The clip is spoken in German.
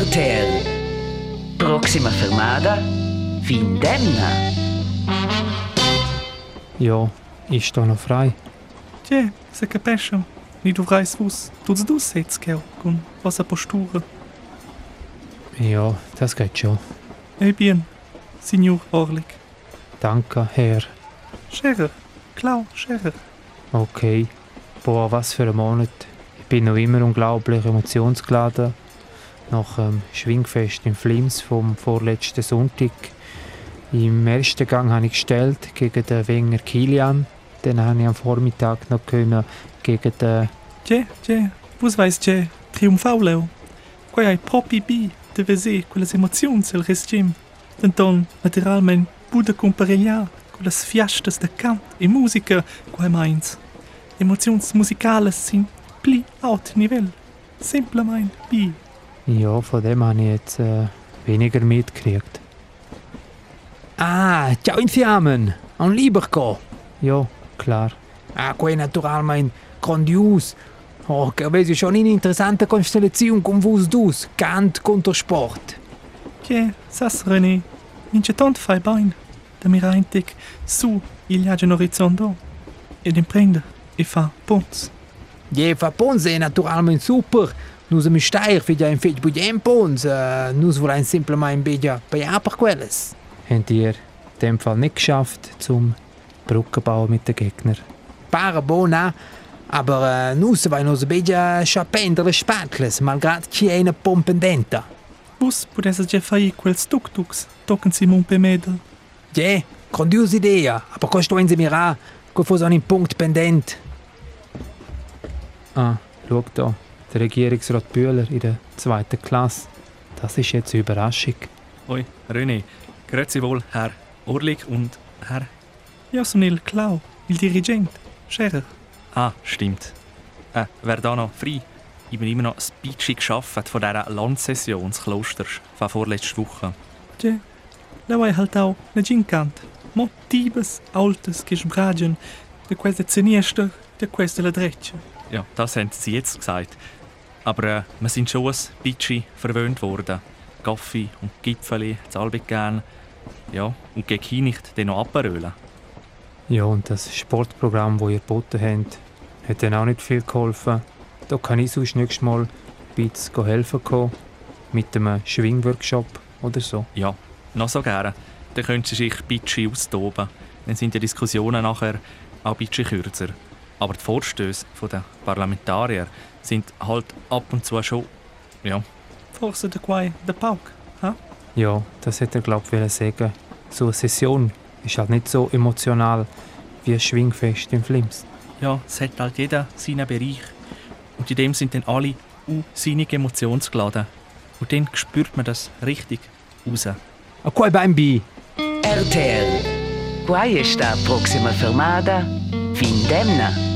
RTL. Proxima fermada, Vindemna. Ja, ist da noch frei? Tje, se capisce. Ni dovrais vos tuts dus sets cheu, con vossa postura. Ja, das geht schon. Eh bien, signor Orlik. Danke, Herr. Scherer, Klau, Scherer. Okay. Boah, was für ein Monat. Ich bin noch immer unglaublich emotionsgeladen. Nach dem Schwingfest im Flims vom vorletzten Sonntag. Im ersten Gang habe ich gestellt gegen den Wenger Kilian. Dann habe ich am Vormittag noch können gegen den Tje, tje, vos vais tje, triumfauleo. Quai ai propi bi de vese quelles emozions el restim. Denton, naturalment, bude comparegnar con las fiastas de cant e musica, quai meins. Emozions musicales sind pli aut nivell. Simplement bi. Ja, von dem habe ich jetzt äh, weniger mitgekriegt. Ah, ciao insieme! Un liberco! Ja, klar. Ah, quei naturalmein grandios! Oh, che avete schon eine interessante Konstellation con vos dus, Kant contra Sport. Tje, sas René, mince tant fai bain. Da mi reintic su il viaggio orizzonto. Ed imprender e fa ponts. Je fa ponze naturalmein super! Nus am Steier für ein fetch budem pons, uh, nus volein simplemein beja bei per quelles. Habt ihr in dem Fall nicht geschafft, zum Brücken bauen mit den Gegnern? Para bona, aber uh, nus vai nos beja chapender le spatles, malgrad chi eine pompendenta. Vos potesse già fai quels tuk-tuks, tocken si mun pemedel. Je, grandiose idea, aber costo in mira, co fos an in punkt pendent. Ah, schau da. Der Regierungsrat Bühler in der zweiten Klasse. Das ist jetzt eine Überraschung. Oi, René. Grüezi wohl, Herr Orlik und Herr... Ja, son il Klau, il dirigent, Scherer. Ah, stimmt. Äh, wer da noch frei? Ich bin immer noch speechy geschafft von dieser Landsession des Klosters von vorletzter Woche. Tje, leu hai halt auch ne gincant. Motives altes gesbragen, de queste zeniester, de queste la dreccia. Ja, das haben sie jetzt gesagt. Aber äh, wir sind schon ein bisschen verwöhnt worden. Kaffee und Gipfeli, Zalbig gern. Ja, und gegen hier nicht dann noch abrölen. Ja, und das Sportprogramm, das ihr geboten habt, hat dann auch nicht viel geholfen. Da kann ich sonst nächstes Mal ein bisschen helfen kommen. Mit einem Schwingworkshop oder so. Ja, noch so gerne. Dann könntest du dich ein bisschen austoben. Dann sind die Diskussionen nachher auch ein bisschen kürzer. Aber die Vorstöße der Parlamentarier sind halt ab und zu schon, ja, Forse de quai de Pauk, ha? Ja, das hätte er, glaube ich, sagen. So eine Session ist halt nicht so emotional wie ein Schwingfest im Flims. ja, es hat halt jeder seinen Bereich. Und in dem sind dann alle sinnig emotionsgeladen. Und dann spürt man das richtig raus. A quai beim bi. RTL. Quai sta Proxima fermada, Vindemna.